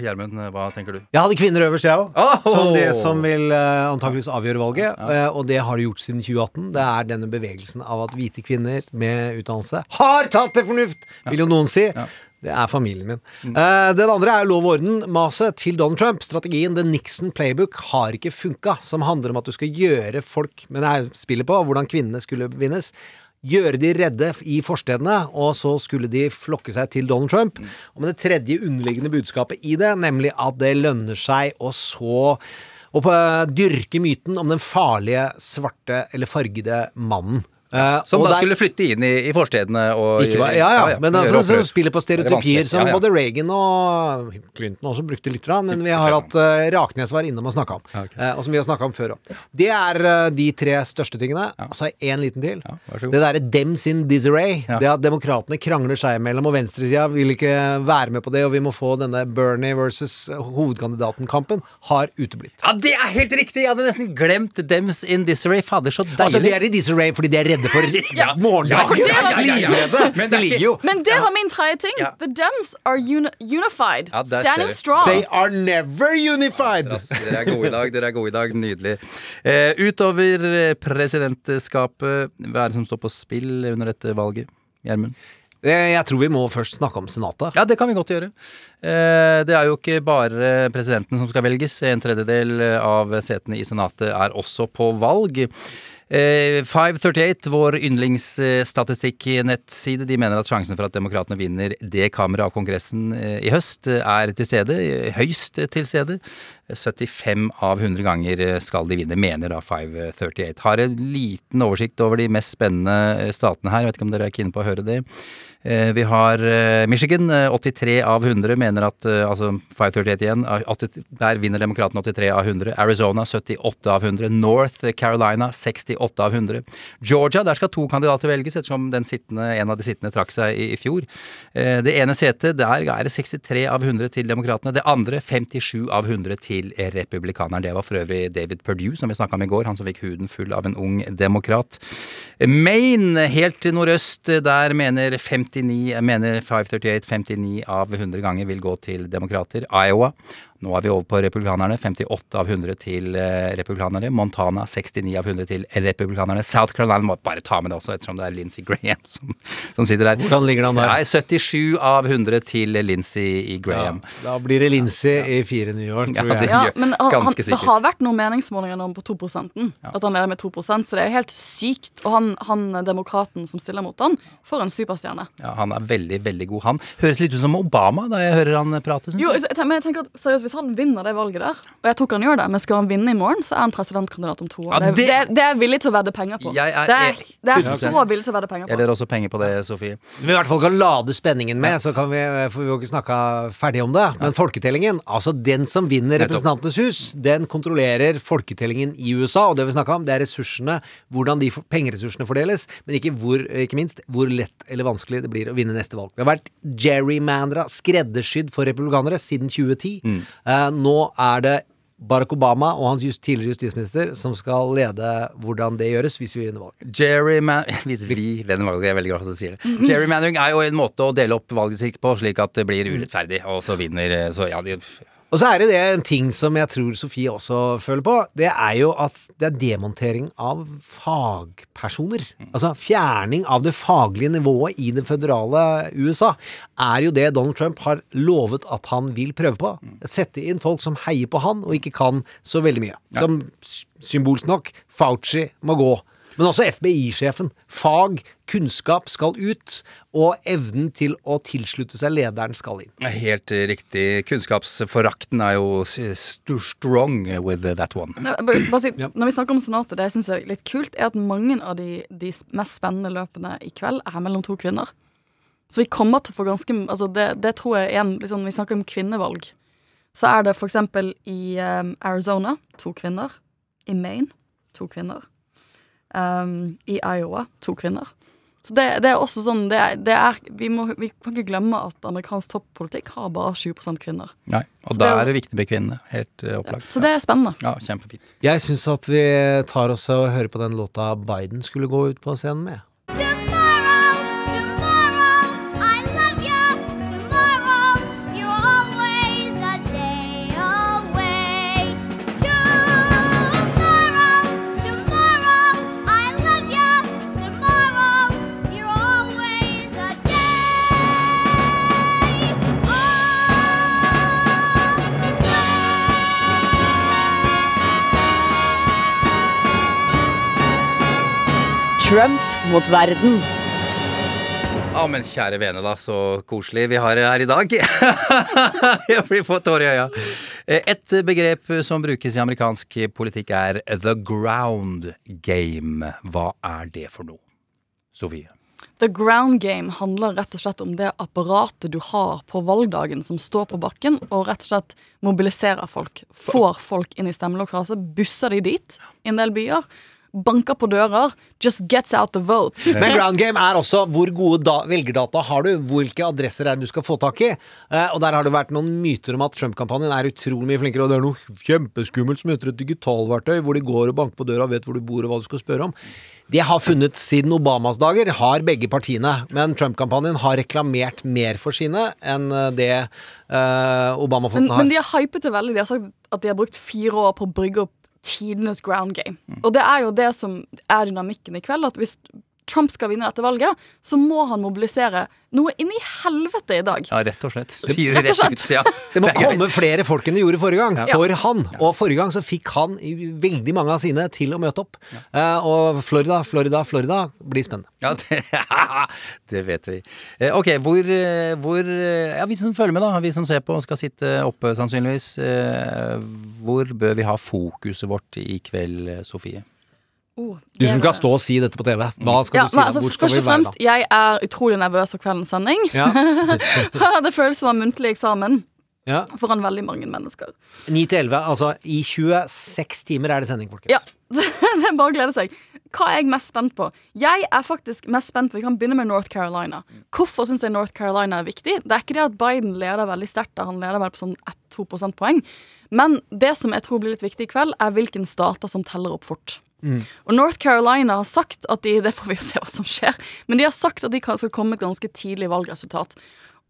Gjermund, uh, hva tenker du? Jeg hadde kvinner øverst, jeg òg. Som det som vil uh, antakeligvis avgjøre valget. Uh, og det har det gjort siden 2018. Det er denne bevegelsen av at hvite kvinner med utdannelse har tatt til fornuft, vil jo noen si. Det er familien min. Eh, den andre er lov og orden-maset til Donald Trump. Strategien The Nixon Playbook har ikke funka, som handler om at du skal gjøre folk Men det er spillet på hvordan kvinnene skulle vinnes. Gjøre de redde i forstedene, og så skulle de flokke seg til Donald Trump. Og med det tredje underliggende budskapet i det, nemlig at det lønner seg å så og på- dyrke myten om den farlige, svarte eller fargede mannen. Eh, Som da der- skulle flytte inn i, i forstedene og ikke bare, ja, ja, men altså, så opprør. spiller på er stereotypier som Ja, ja. både Reagan og Clinton også brukte litt, men vi har hatt uh, Raknes var innom og snakka om. eh, og som vi har snakka om før òg. Det er de tre største tingene. Så har jeg én liten til. det derre dems in disarray. Ja. Det at demokratene krangler seg imellom, og venstresida vil ikke være med på det, og vi må få denne Bernie versus hovedkandidaten-kampen, har uteblitt. Ja, det er helt riktig! Jeg hadde nesten glemt Dems in Disarray. Fader, så deilig. Altså, de er i disarray fordi de er redde livredde for Ja. morgendagen. Men det er ligger ikke- jo Men det var min tredje ting. Ja. The Dems are uni unified. Ja, Standing strong. They are never unified! Dere er gode i dag. dere er gode i dag, Nydelig. Eh, utover eh, presidentskapet, hva er det som står på spill under dette valget? Gjermund? Eh, Jeg tror vi må først snakke om Senatet. Ja, det kan vi godt gjøre. Eh, Det er jo ikke bare presidenten som skal velges. En tredjedel av setene i Senatet er også på valg. Eh, 538, vår yndlingsstatistikknettside, de mener at sjansen for at demokratene vinner det kammeret av Kongressen eh, i høst, eh, er til stede. eh, Høyst til stede. 75 av 100 ganger eh, skal de vinne, mener da 538. Har en liten oversikt over de mest spennende eh, statene her. Jeg vet ikke om dere er keen på å høre det. Eh, Vi har eh, Michigan. eh, 83 av 100 mener at eh, Altså 538 igjen. eh, 80 Der vinner demokratene 83 av 100. Arizona 78 av 100. North Carolina 68 av 100. Georgia, der skal to kandidater velges, ettersom sittende, en av de sittende trakk seg i, i fjor. Eh, Det ene setet, der er det 63 av 100 til demokratene. Det andre 57 av 100 til republikaneren. Det var for øvrig David Perdue, som vi snakka om i går. Han som fikk huden full av en ung demokrat. Maine, helt nordøst, der mener 59, mener 538 59 av 100 ganger vil gå til demokrater. Iowa, nå er vi over på republikanerne. 58 av 100 til republikanerne, republikanere. Montana 69 av 100 til republikanerne. South Carolina må bare ta med det også, ettersom det er Lindsey Graham som, som sitter der. Hvordan ligger han der? Nei, 77 av 100 til Lindsey Graham. Da blir det Lindsay i fire New York, Ja, tror jeg. Ja, men han, han, det har vært noen meningsmålinger nå på 2% At han leder med 2% så det er helt sykt. Og han, han demokraten som stiller mot han, får en superstjerne. Ja, han er veldig, veldig god. Han høres litt ut som Obama da jeg hører han prate. Synes Jo, jeg. jeg, tenker- men jeg tenker at seriøst, Hvis han vinner det valget der, og jeg tror han gjør det, men skulle han vinne i morgen, så er han presidentkandidat om to år. Ja, det, det- det, er jeg villig til å vedde penger på. Jeg er det, er, det er 100%. så villig til å vedde penger Jeg på. ler også penger på det, Sofie. Vi i hvert fall kan lade spenningen med, så kan vi, for vi har ikke snakka ferdig om det. Men folketellingen, altså den som vinner. Representantenes hus, den kontrollerer folketellingen i USA. Og det vi snakka om, det er ressursene, hvordan de pengeressursene fordeles, men ikke, hvor, ikke minst hvor lett eller vanskelig det blir å vinne neste valg. Det har vært gerrymandra, skreddersydd for republikanere siden 2010. Eh, nå er det Barack Obama og hans just, tidligere justisminister som skal lede hvordan det gjøres hvis vi vinner valget. Gerryman *laughs* Hvis vi vinner valget, jeg er veldig glad for at du sier det. Gerrymandering er jo en måte å dele opp valget sitt på, slik at det blir urettferdig, og så vinner Så ja, de Og så er det det en ting som jeg tror Sofie også føler på. Det er jo at det er demontering av fagpersoner. Altså fjerning av det faglige nivået i det føderale USA. Er jo det Donald Trump har lovet at han vil prøve på. Sette inn folk som heier på han og ikke kan så veldig mye. Som symbolsk nok Fauci må gå. Men også FBI-sjefen. Fag, kunnskap skal ut, og evnen til å tilslutte seg lederen skal inn. Helt riktig. Kunnskapsforakten er jo strong with that one. Nei, bare- si, Når vi snakker om Senatet, det jeg synes er litt kult, er at mange av de, de mest spennende løpene i kveld er mellom to kvinner. Så vi kommer til å få ganske altså det, det tror jeg igjen liksom, vi snakker om kvinnevalg, så er det for eksempel i um, Arizona to kvinner. I Maine to kvinner. Um, I Iowa to kvinner. Så det, det er også sånn det er, det er, vi, må, vi kan ikke glemme at amerikansk toppolitikk har bare 20 kvinner. Nei, og da er det viktig med kvinnene. Helt opplagt. opplagt. Så det er spennende. Ja, kjempefint. Jeg syns at vi tar oss og hører på den låta Biden skulle gå ut på scenen med. Trump mot verden. Ja, men kjære vene, da. Så koselig vi har det her i dag. *laughs* Jeg blir fått tårer i øya. Et begrep som brukes i amerikansk politikk, er the ground game. Hva er det for noe? Sofie? The ground game handler rett og slett om det apparatet du har på valgdagen som står på bakken og rett og slett mobiliserer folk. Får folk inn i stemmelokalet, busser de dit i en del byer. Banker på dører, just gets out the vote. Men ground game er også hvor gode da velgerdata har du, hvilke adresser er det du skal få tak i. Eh, og der har det vært noen myter om at Trump-kampanjen er utrolig mye flinkere, og det er noe kjempeskummelt som heter et digitalverktøy, hvor de går og banker på døra og vet hvor du bor og hva du skal spørre om. Det har funnet siden Obamas dager, har begge partiene. Men Trump-kampanjen har reklamert mer for sine enn eh, det uh, Obama-folkene har. men de har hypet det veldig. De har sagt at de har brukt fire år på å brygge opp tidenes ground game. Og det er jo det som er dynamikken i kveld. At hvis Trump skal vinne dette valget, så må han mobilisere noe inn i helvete i dag. Ja, rett og slett. Rett Sier rett slett. ut, ja. *laughs* Det må komme flere folk enn det gjorde forrige gang, Ja. for han. Og forrige gang så fikk han veldig mange av sine til å møte opp. Eh, og Florida, Florida, Florida blir spennende. Ja, det, *laughs* det vet vi. Eh, Ok, hvor, eh, hvor Ja, vi som følger med, da. Vi som ser på og skal sitte oppe, sannsynligvis. eh, Hvor bør vi ha fokuset vårt i kveld, Sofie? Oh, Du som kan skal stå og si dette på TV, hva skal ja, du si da? altså, Hvor skal først vi og fremst, jeg er utrolig nervøs for kveldens sending. Ja. det føles som en muntlig eksamen Ja. foran veldig mange mennesker. 9 til 11, altså i 26 timer er det sending, folkens. Ja, *laughs* det er bare å glede seg. Hva er jeg mest spent på? Jeg er faktisk mest spent på Vi kan begynne med North Carolina. Hvorfor syns jeg North Carolina er viktig? Det er ikke det at Biden leder veldig sterkt, han leder vel på sånn 1-2 prosentpoeng. Men det som jeg tror blir litt viktig i kveld, er hvilken stater som teller opp fort. Og North Carolina har sagt at de Det får vi jo se hva som skjer. Men de har sagt at de skal komme med et ganske tidlig valgresultat.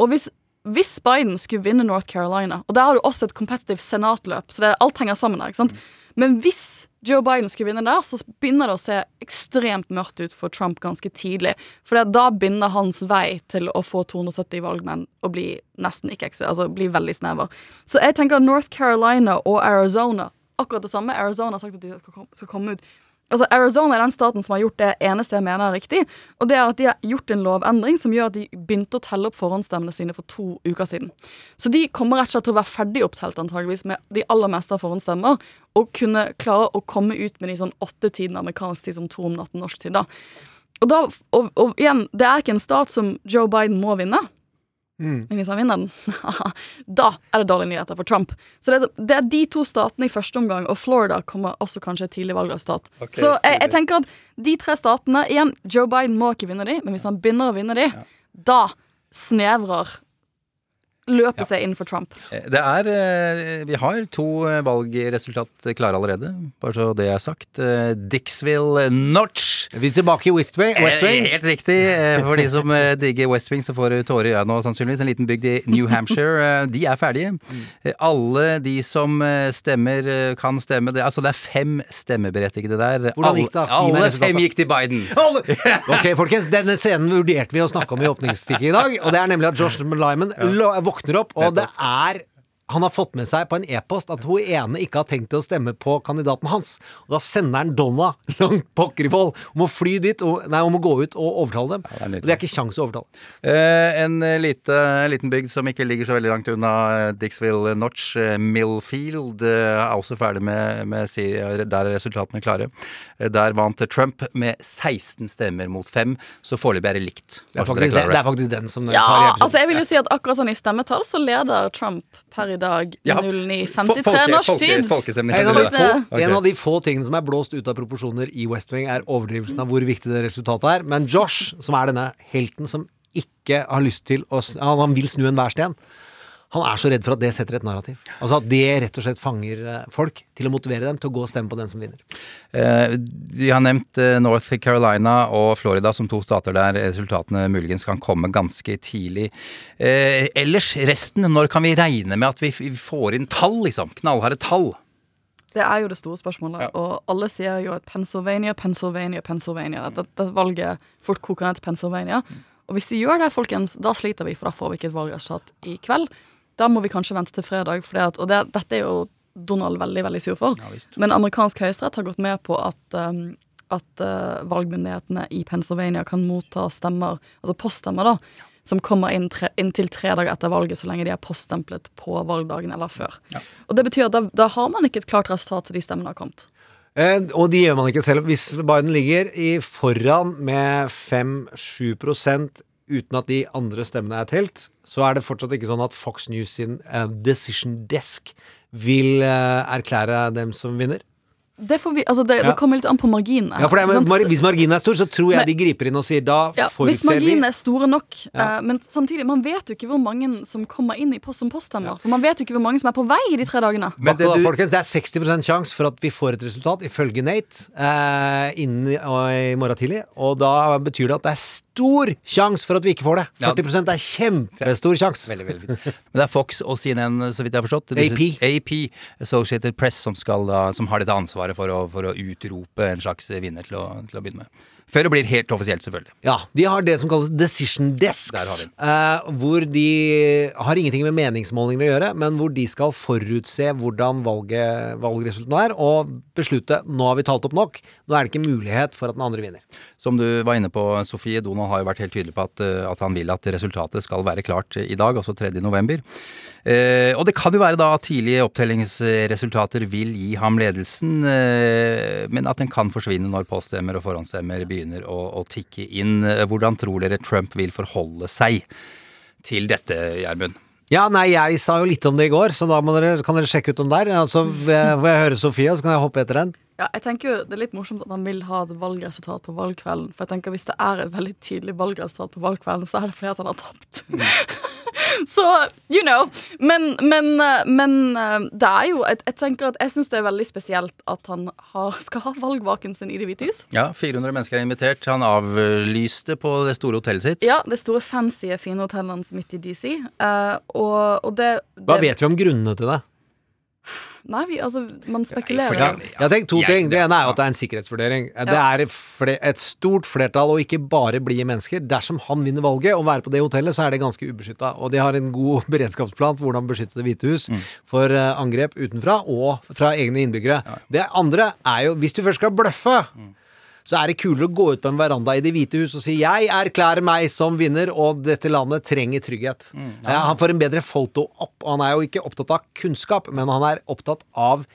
Og hvis, hvis Biden skulle vinne North Carolina, og der har du også et competitive senatløp, så det, alt henger sammen der, ikke sant? Men hvis Joe Biden skulle vinne der, så begynner det å se ekstremt mørkt ut for Trump ganske tidlig. For da begynner hans vei til å få 270 valgmenn å bli nesten ikke altså bli veldig snever. Så jeg tenker North Carolina og Arizona akkurat det samme. Arizona har sagt at de skal komme ut Altså Arizona er den staten som har gjort det eneste jeg mener er riktig. Og det er at de har gjort en lovendring som gjør at de begynte å telle opp forhåndsstemmene sine for to uker siden. Så de kommer rett og slett til å være ferdig opptelt antageligvis med de aller meste av forhåndsstemmer. Og kunne klare å komme ut med de sånn åttetiden amerikansk tid som to om natten norsk tid. da. Og, da, og, og igjen, det er ikke en stat som Joe Biden må vinne. Men hvis han vinner den, *laughs* da er det dårlige nyheter for Trump. Så det er, det er de to statene i første omgang, og Florida kommer også kanskje et tidlig Okay, så jeg, jeg tenker at de tre statene Igjen, Joe Biden må ikke vinne de, men hvis han begynner å vinne de, da snevrer løpet seg inn for Trump. Eh, Det er eh, Vi har to eh, valgresultat klare allerede, bare så det er sagt. Dixville Notch. Vi er tilbake i West Wing. West Wing. Helt riktig. For de som digger West Wing, så får du tårer i øynene nå, sannsynligvis. En liten bygd i New Hampshire. *laughs* De er ferdige. Eh, Alle de som stemmer, kan stemme. Det, altså, det er fem stemmeberettigede der. Hvordan gikk det? Alle, alle fem gikk til Biden. *laughs* Ok, folkens, Denne scenen vurderte vi å snakke om i åpningsstikket i dag. Og det er nemlig at Josh Lyman lo- våkner opp, og det er han har fått med seg på en e-post at hun ene ikke har tenkt å stemme på kandidaten hans. Og da sender han Donna langt pokker i vold om å fly dit, og, nei, om å gå ut og overtale dem. det er og det er ikke kjangs å overtale. Eh, en eh, lite, liten bygd som ikke ligger så veldig langt unna eh, Dixville Notch, eh, Millfield, er også ferdig med, med si, Der er resultatene klare. Der vant Trump med 16 stemmer mot 5, så foreløpig er det likt. Det er faktisk, det, det er faktisk den som Ja, tar i episoden. altså jeg vil jo si at akkurat sånn i stemmetall så leder Trump per i dag Ja, 09.53 folke- norsk tid. En av, få, en av de få tingene som er blåst ut av proporsjoner i West Wing, er overdrivelsen av hvor viktig det resultatet er. Men Josh, som er denne helten som ikke har lyst til å han vil snu enhver sten. Han er så redd for at det setter et narrativ. Altså At det rett og slett fanger eh, folk til å motivere dem til å gå og stemme på den som vinner. Eh, Vi har nevnt eh, North Carolina og Florida som to stater der resultatene muligens kan komme ganske tidlig. Eh, ellers, resten, når kan vi regne med at vi får inn tall, liksom? Knallharde tall? Det er jo det store spørsmålet, og alle sier jo at Pennsylvania, Pennsylvania, Pennsylvania. At dette valget fort koker ned til Pennsylvania. Og hvis de gjør det, folkens, da sliter vi, for da får vi ikke et valgresultat i kveld. Da må vi kanskje vente til fredag, for det at, og det, dette er jo Donald veldig, veldig sur for. Men amerikansk høyesterett har gått med på at, um, at uh, valgmyndighetene i Pennsylvania kan motta stemmer, altså poststemmer, da, som kommer inn tre, inntil tre dager etter valget, så lenge de er poststemplet på valgdagen eller før. Og det betyr at da, da har man ikke et klart resultat til de stemmene har kommet. Eh, og de gjør man ikke selv. Hvis Biden ligger i foran med 5-7 uten at de andre stemmene er telt, så er det fortsatt ikke sånn at Fox News sin uh, decision desk vil uh, erklære dem som vinner. Det, får vi, altså det, Ja. det kommer litt an på marginene. Ja, for det mar Hvis marginene er store, så tror jeg Men- de griper inn og sier da Ja, hvis marginene er store nok. Ja. Uh, men samtidig, man vet jo ikke hvor mange som kommer inn i post som poststemmer. For man vet jo ikke hvor mange som er på vei de tre dagene. Men det, du... folkens, det er 60% sjanse for at vi får et resultat, ifølge Nate, uh, innen i- i morgen tidlig. Og da betyr det at det er stor sjanse for at vi ikke får det. 40% er kjempestor sjanse. Veldig, veldig. Men det er Fox og CNN, så vidt jeg har forstått. AP. AP, Associated Press, som, skal som har dette ansvaret for å, for å utrope en slags vinner til å, til å begynne med. Før det blir helt offisielt, selvfølgelig. Ja, de har det som kalles decision desks. eh, hvor de har ingenting med meningsmålinger å gjøre, men hvor de skal forutse hvordan valget, valgresultatet er, og beslutte nå har vi talt opp nok, nå er det ikke mulighet for at den andre vinner. Som du var inne på, Sofie, Donald har jo vært helt tydelig på at, eh, at han vil at resultatet skal være klart i dag, altså 3. november. Eh, og det kan jo være da at tidlige opptellingsresultater vil gi ham ledelsen, eh, men at den kan forsvinne når påstemmer og forhåndsstemmer begynner å, å tikke inn. Eh, Hvordan tror dere Trump vil forholde seg til dette, Gjermund? Ja, nei, jeg sa jo litt om det i går, så da dere, kan dere sjekke ut den der. Altså, Får jeg høre Sofie, og så kan jeg hoppe etter den? Ja, jeg tenker jo Det er litt morsomt at han vil ha et valgresultat på valgkvelden. For jeg tenker Hvis det er et veldig tydelig valgresultat på valgkvelden, så er det fordi at han har tapt. *laughs* så you know. Men, men, eh, men eh, det er jo Jeg, jeg tenker at jeg syns det er veldig spesielt at han har, skal ha valgvaken sin i Det hvite hus. Ja, 400 mennesker er invitert. Han avlyste på det store hotellet sitt. Ja, det store fancy, fine hotellet hans midt i DC. Uh, og, og det, det Hva vet vi om grunnene til det? Nei, vi, altså, man spekulerer. Ja, jeg tenker to Jeg- ting. Det ene er jo at det er en sikkerhetsvurdering. Det er et stort flertall, og ikke bare blide mennesker. Dersom han vinner valget og være på det hotellet, så er det ganske ubeskytta. Og de har en god *laughs* beredskapsplan for hvordan beskytte Det hvite hus for eh, angrep utenfra og fra egne innbyggere. Det andre er jo, hvis du først skal bløffe så er det kulere å gå ut på en veranda i Det hvite hus og si 'jeg erklærer meg som vinner', og dette landet trenger trygghet. Ja, han får en bedre foto opp, han er jo ikke opptatt av kunnskap, men han er opptatt av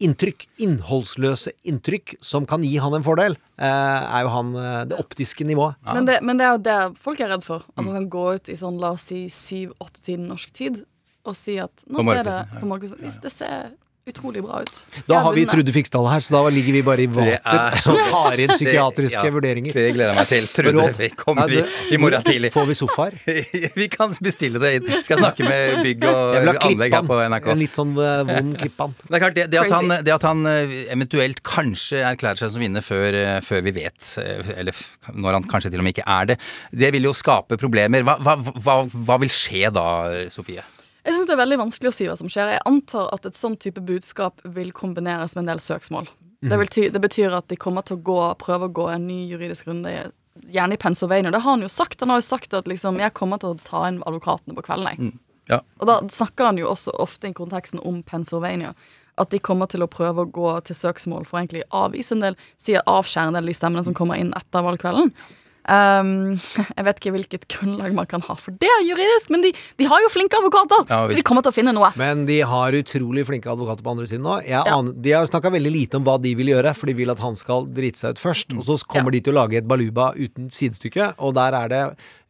inntrykk. Innholdsløse inntrykk som kan gi han en fordel, eh, er jo han eh, det optiske nivået. Men, det, men det er jo det folk er redd for. At han kan gå ut i sånn, la oss si, syv-åtte-tiden norsk tid og si at nå ser det på morgenkvisten Hvis det ser utrolig bra ut. Da har vi. Trude Fiksdal her, så da ligger vi bare i vater er- og tar inn *laughs* psykiatriske Det- ja, vurderinger. det gleder jeg meg til. Trude, vi kommer Ja, i- morgen tidlig. Får vi sofaer? *laughs* vi kan bestille det inn. Skal snakke med bygg og anlegg her på NRK. En litt sånn eh, vond klippan. Det er klart, det, det, at han, det at han eh, eventuelt kanskje erklærer seg som vinner før, eh, før vi vet, eller når han kanskje til og med ikke er det, det vil jo skape problemer. Hva, hva, hva, hva vil skje da, Sofie? Jeg syns det er veldig vanskelig å si hva som skjer. Jeg antar at et sånn type budskap vil kombineres med en del søksmål. Det, vil ty det betyr at de kommer til å gå, prøve å gå en ny juridisk runde, gjerne i Pennsylvania. Det har han jo sagt. Han har jo sagt at liksom, jeg kommer til å ta inn advokatene på kvelden. Jeg. Ja. Og da snakker han jo også ofte i konteksten om Pennsylvania. At de kommer til å prøve å gå til søksmål for å egentlig avvise en del, sier avskjære en del av de stemmene som kommer inn etter valgkvelden. Um, *laughs* jeg vet ikke hvilket grunnlag man kan ha for det juridisk, men de, de har jo flinke advokater! Ja, så de kommer til å finne noe. Men de har utrolig flinke advokater på andre siden nå. Jeg Ja. aner, de har snakka veldig lite om hva de vil gjøre, for de vil at han skal drite seg ut først. Og så kommer de til å lage et baluba uten sidestykke, og der er det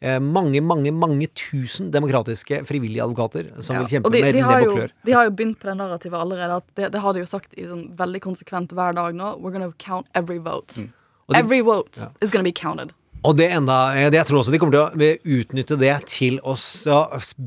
eh, mange, mange, mange tusen demokratiske frivillige advokater som Ja, vil kjempe de, med de, nebb og klør. de har jo begynt på det narrativet allerede. At det, det har de jo sagt i sånn veldig konsekvent hver dag nå. We're gonna count every vote. Mm. De- Every vote Ja. is gonna be counted. Og det enda, eh, jeg tror også de kommer til å utnytte det til å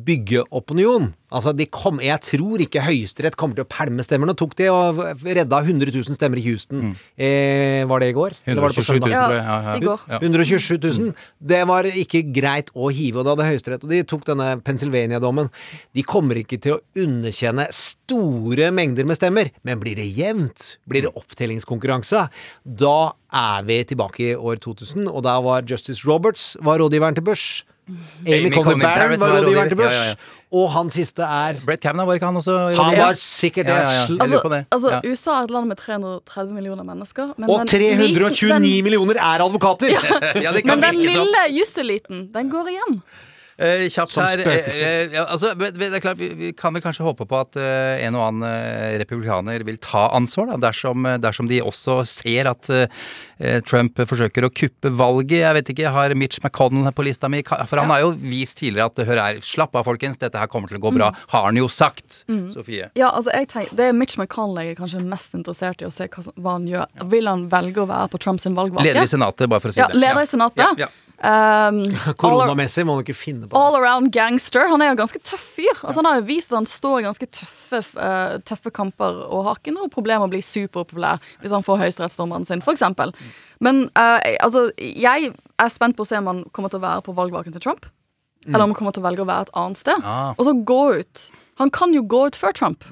bygge opinion. Altså, de kom, jeg tror ikke Høyesterett kommer til å pælme stemmer. Nå tok de og redda 100 000 stemmer i Houston. Eh, var det i går? Eller var det på 127 000, søndag? Ja, ja. i går. Ja. 127 000. Det var ikke greit å hive, og det hadde Høyesterett. Og de tok denne Pennsylvania-dommen. De kommer ikke til å underkjenne store mengder med stemmer, men blir det jevnt, blir det opptellingskonkurranse, da er vi tilbake i år 2000, og da var Justice Roberts var rådgiveren til Bush. Amy, Amy Coney Barrett var rådgiver til. Bush. Ja, ja, ja. Og han siste er Brett Kavanaugh, var ikke han også? Han Ja. var sikkert det. Ja, ja, ja. Altså, det. altså Ja. USA er et land med 330 millioner mennesker. men Og den 329 den- millioner er advokater! Ja, *laughs* det Men den sånn. lille jusseliten, den går igjen. Eh, kjapt Som her. eh, eh, ja, altså, det er klart, vi, vi kan vel kanskje håpe på at eh, en og annen eh, republikaner vil ta ansvar, da, dersom, eh, dersom de også ser at eh, Trump forsøker å kuppe valget. Jeg vet ikke, jeg har Mitch McConnell på lista mi, for han har jo vist tidligere at hør her, slapp av folkens, dette her kommer til å gå bra. Har han jo sagt. Sofie. Ja, altså jeg tenker, Det er Mitch McConnell jeg er kanskje mest interessert i å se hva, hva han gjør. Vil han velge å være på Trumps valgvake? Leder i Senatet, bare for å si Ja, det. leder i Senatet. Ja, ja. Um, *laughs* Koronamessig må han ikke finne på all around gangster. Han er jo ganske tøff fyr. Altså, han har jo vist at han står i ganske tøffe, uh, tøffe kamper og har ikke noe problem med å bli superpopulær hvis han får høyesterettsdommeren sin, f.eks. Men uh, altså, jeg er spent på å se om han kommer til å være på valgvaken til Trump. Eller om han kommer til å velge å være et annet sted. Ah. Og så gå ut. Han kan jo gå ut før Trump.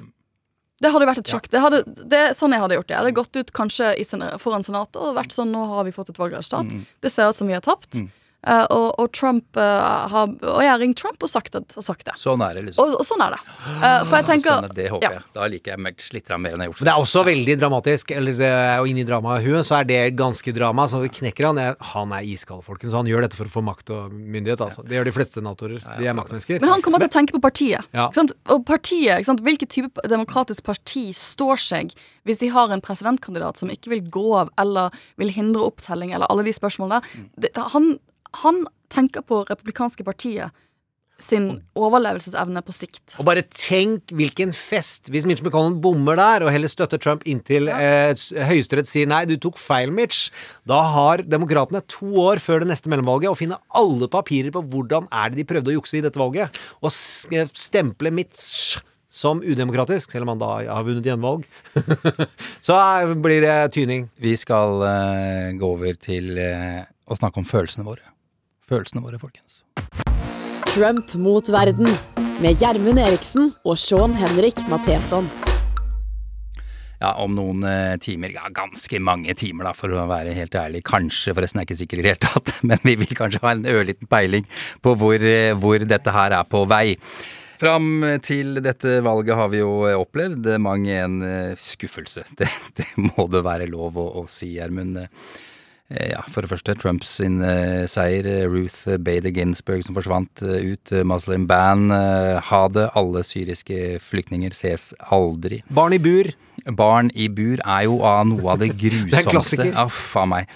Det hadde vært et sjokk. Det, hadde, det er sånn jeg hadde gjort det. Jeg hadde gått ut kanskje i foran Senatet og vært sånn Nå har vi fått et valgresultat. Det ser ut som vi har tapt. Eh, og, og Trump uh, har Og jeg har ringt Trump og sagt det. Og, sagt det. Sånn er det, liksom. og, og sånn er det. Uh, for jeg tenker sånn det håper ja. jeg. Da liker jeg Mert litt mer enn jeg har gjort Men det er også veldig dramatisk, eller det og jo inni dramaet hun, så er det ganske drama. Så det knekker han. Han er iskald, folkens. Så han gjør dette for å få makt og myndighet, altså. Det gjør de fleste senatorer. De er maktmennesker. Men han kommer til å tenke på partiet. Ja. Ikke sant? Og partiet, ikke sant? Hvilket type demokratisk parti står seg hvis de har en presidentkandidat som ikke vil gå av eller vil hindre opptelling eller alle de spørsmålene der? Det, han, han tenker på republikanske partiet sin overlevelsesevne på sikt. Og bare tenk hvilken fest hvis Mitch McConnell bommer der, og heller støtter Trump inntil eh, Høyesterett sier nei, du tok feil, Mitch. Da har demokratene to år før det neste mellomvalget å finne alle papirer på hvordan er det de prøvde å jukse i dette valget, og stemple Mitch som udemokratisk, selv om han da har vunnet gjenvalg. *laughs* Så eh, blir det tyning. Vi skal uh, gå over til uh, å snakke om følelsene våre. Følelsene våre, folkens. Trump mot verden med Gjermund Eriksen og Sean Henrik Matheson. Ja, om noen eh, timer, ja, ganske mange timer da, for å være helt ærlig. Kanskje, forresten er jeg ikke sikker i det hele tatt, *laughs* men vi vil kanskje ha en ørliten peiling på hvor, eh, hvor dette her er på vei. Fram til dette valget har vi jo opplevd mang en eh, skuffelse. *laughs* Det, det må det være lov å, å si, Gjermund. Eh, Ja, for det første, Trumps sin eh, seier. eh, Ruth Bader Ginsburg som forsvant ut. Muslim ban. ha det. Alle syriske flyktninger ses aldri. Barn i bur. Barn i bur er jo av noe av det grusomste. *laughs* Det er en klassiker. Ja, faen meg.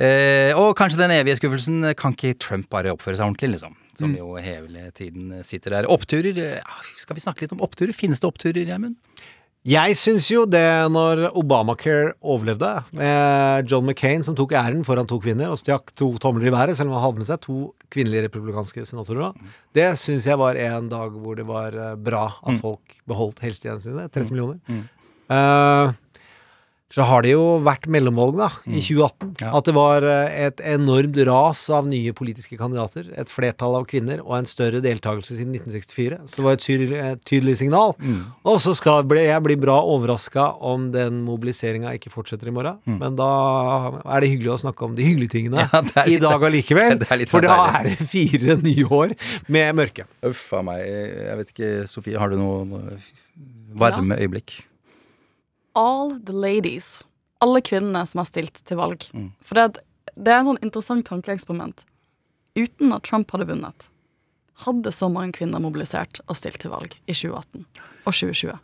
Eh, og kanskje den evige skuffelsen. Kan ikke Trump bare oppføre seg ordentlig, liksom? Mm. Som jo hele tiden sitter der. Oppturer. Skal vi snakke litt om oppturer? Finnes det oppturer, Gjermund? Jeg syns jo det når Obamacare overlevde, med John McCain som tok æren foran to kvinner og stjakk to tomler i været, selv om han hadde med seg to kvinnelige republikanske senatorer det syns jeg var en dag hvor det var eh, bra at folk beholdt helsetjenestene sine. 30 millioner. Eh, så har det jo vært mellomvalg, da, i 2018. Ja. At det var eh, et enormt ras av nye politiske kandidater. Et flertall av kvinner og en større deltakelse siden 1964. Så det var et tydelig, et tydelig signal. Og så skal jeg bli bra overraska om den mobiliseringa ikke fortsetter i morgen. Men da er det hyggelig å snakke om de hyggelige tingene *laughs* Ja, er i dag allikevel. *laughs* det For da er det fire nye år med mørke. Uff a meg. Jeg vet ikke, Sofie, har du noen eh, varme øyeblikk? All the ladies. Alle kvinnene som har stilt til valg. Mm. For det, det er en sånn interessant tankeeksperiment. Uten at Trump hadde vunnet, hadde så mange kvinner mobilisert og stilt til valg i 2018 og 2020?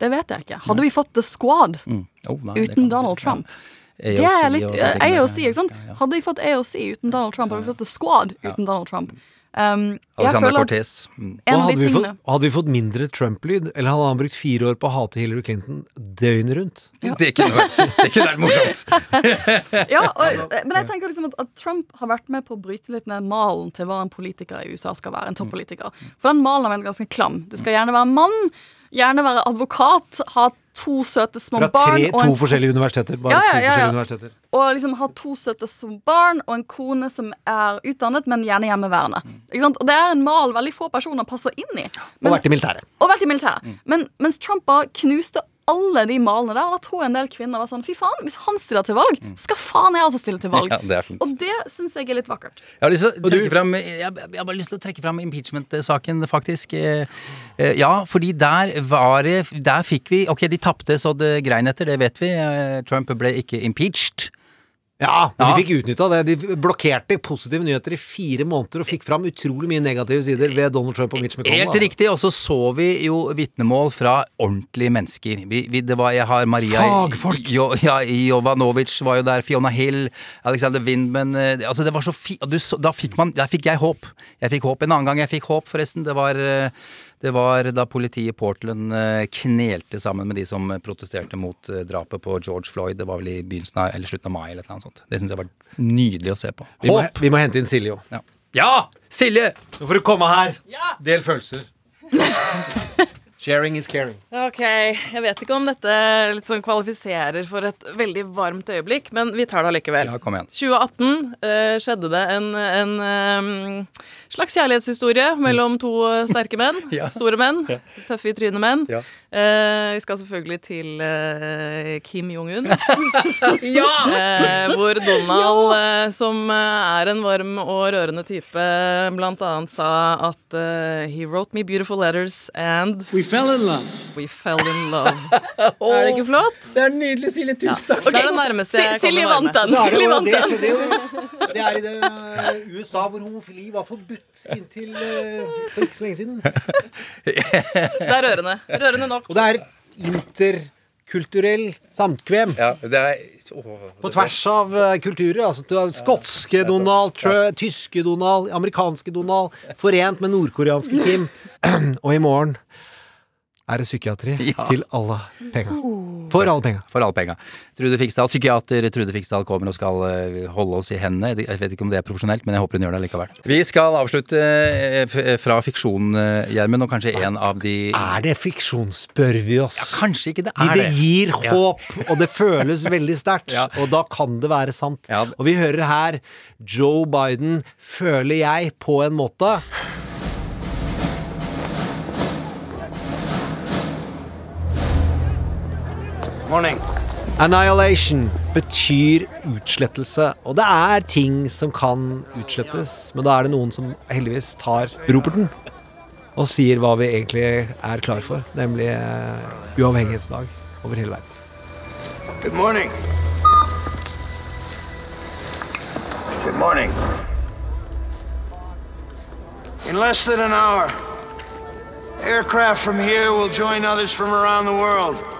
Det vet jeg ikke. Hadde vi fått The Squad Mm. Oh, nei, uten Donald. Trump? Ja. Det er litt tingene AOC, ikke sant? Ja, ja. Hadde vi fått AOC uten Donald Trump, hadde vi fått The Squad uten Donald Trump. Um, jeg Alexander føler Cortez. Mm. hadde vi, fått, hadde vi fått mindre Trump-lyd, eller hadde han brukt fire år på å hate Hillary Clinton døgnet rundt? Vært, det kunne vært morsomt. *laughs* ja, og, Men jeg tenker liksom at, at Trump har vært med på å bryte litt ned malen til hva en politiker i USA skal være. En toppolitiker. For den malen er ganske klam. Du skal gjerne være mann, gjerne være advokat, ha to søte små Fra barn tre, to en forskjellige universiteter. Bare Ja, ja, ja, to forskjellige universiteter. og liksom ha to søte små barn og en kone som er utdannet, men gjerne hjemmeværende. Sant? Og det er en mal veldig få personer passer inn i. Og vært i militæret. og vært i militæret. Men mens Trump bare knuste alle de malene der, og da tror jeg en del kvinner var sånn Fy faen, hvis han stiller til valg, skal faen jeg også stille til valg. Ja, det er fint. Og det syns jeg er litt vakkert. Jeg har, lyst til å trekke frem, jeg, jeg har bare lyst til å trekke fram impeachment-saken, faktisk. Eh, eh, Ja, fordi der var det Der fikk vi Ok, de tapte så det grein etter, det vet vi. Eh, Trump ble ikke impeached. Ja, men de fikk utnytta det. De blokkerte positive nyheter i fire måneder og fikk fram utrolig mye negative sider ved Donald Trump og Mitch McConnell. Helt altså. riktig, og så så vi jo vitnemål fra ordentlige mennesker. Vi, vi, det var, jeg har Maria Fagfolk. Jo, ja, Jovanovic var jo der, Fiona Hill, Alexander Windman eh, Altså, det var så fi... Du, så, da fikk man Der fikk jeg håp. Jeg fikk håp en annen gang jeg fikk håp, forresten. Det var eh, det var da politiet i Portland eh, knelte sammen med de som protesterte mot eh, drapet på George Floyd. Det var vel i begynnelsen av, eller slutten av mai eller noe sånt. Det syns jeg var nydelig å se på. Vi må, vi må hente inn Silje òg. Ja. ja! Silje! Nå får du komme her. Del følelser. *laughs* Sharing is caring. Ok, Jeg vet ikke om dette sånn kvalifiserer for et veldig varmt øyeblikk, men vi tar det allikevel. Ja, kom igjen. 2018 uh, skjedde det en, en um, slags kjærlighetshistorie mellom to sterke menn. *laughs* Ja. Store menn. Ja. Tøffe i trynet menn. Ja. Uh, vi skal selvfølgelig til uh, Kim Jong-un. *laughs* Ja! Eh, hvor Donald, eh, som eh, er en varm og rørende type, blant annet sa at eh, He wrote me beautiful letters and We fell in love. We fell in love. *laughs* Er det ikke flott? Det er nydelig, Silje. Tusen takk. Ja. Okay. det nærmeste jeg Silje vant den. Silje vant den. Det, Det er i det uh, USA hvor homofili var forbudt inntil uh, for ikke så lenge siden. Det er rørende. Rørende nok. Og det er interkulturell samkvem. Ja, det er På tvers av uh, kulturer. Altså du har skotske Donald, trø, tyske Donald, amerikanske Donald, forent med nordkoreanske Kim. *clears throat* Og i morgen er det psykiatri *laughs* Ja. til alle penga. For alle penga. For alle penga. Trude Fiksdal, psykiater Trude Fiksdal kommer og skal eh, holde oss i hendene. Jeg vet ikke om det er profesjonelt, men jeg håper hun gjør det likevel. Vi skal avslutte eh, fra fiksjon, eh, Gjermund, og kanskje en av de Er det fiksjon, spør vi oss. Ja, kanskje ikke det er det det. gir Ja. håp, og det føles veldig sterkt. *laughs* Ja. Og da kan det være sant. Og vi hører her Joe Biden, føler jeg, på en måte. Morning. Annihilation betyr utslettelse. Og det er ting som kan utslettes, men da er det noen som heldigvis tar roperten og sier hva vi egentlig er klar for, nemlig eh, uavhengighetsdag over hele verden. Good morning. Good morning. In less than an hour, aircraft from here will join others from around the world.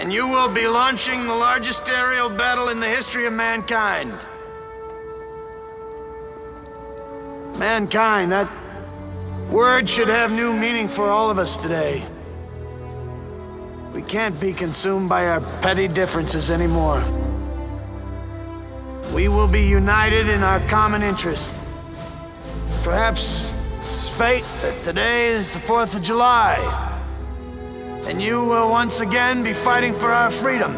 And you will be launching the largest aerial battle in the history of mankind. Mankind, that word should have new meaning for all of us today. We can't be consumed by our petty differences anymore. We will be united in our common interest. Perhaps it's fate that today is the 4th of July, and you will once again be fighting for our freedom.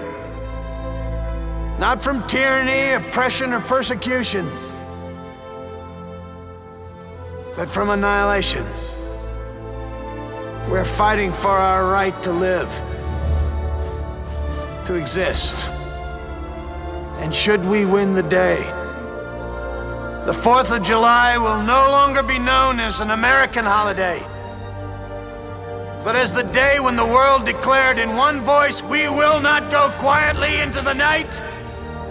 Not from tyranny, oppression, or persecution, but from annihilation. We're fighting for our right to live, to exist. And should we win the day, the 4th of July will no longer be known as an American holiday, but as the day when the world declared in one voice, we will not go quietly into the night.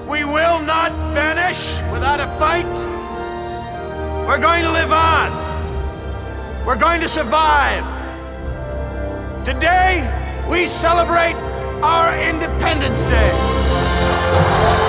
We will not vanish without a fight. We're going to live on. We're going to survive. Today, we celebrate our Independence Day.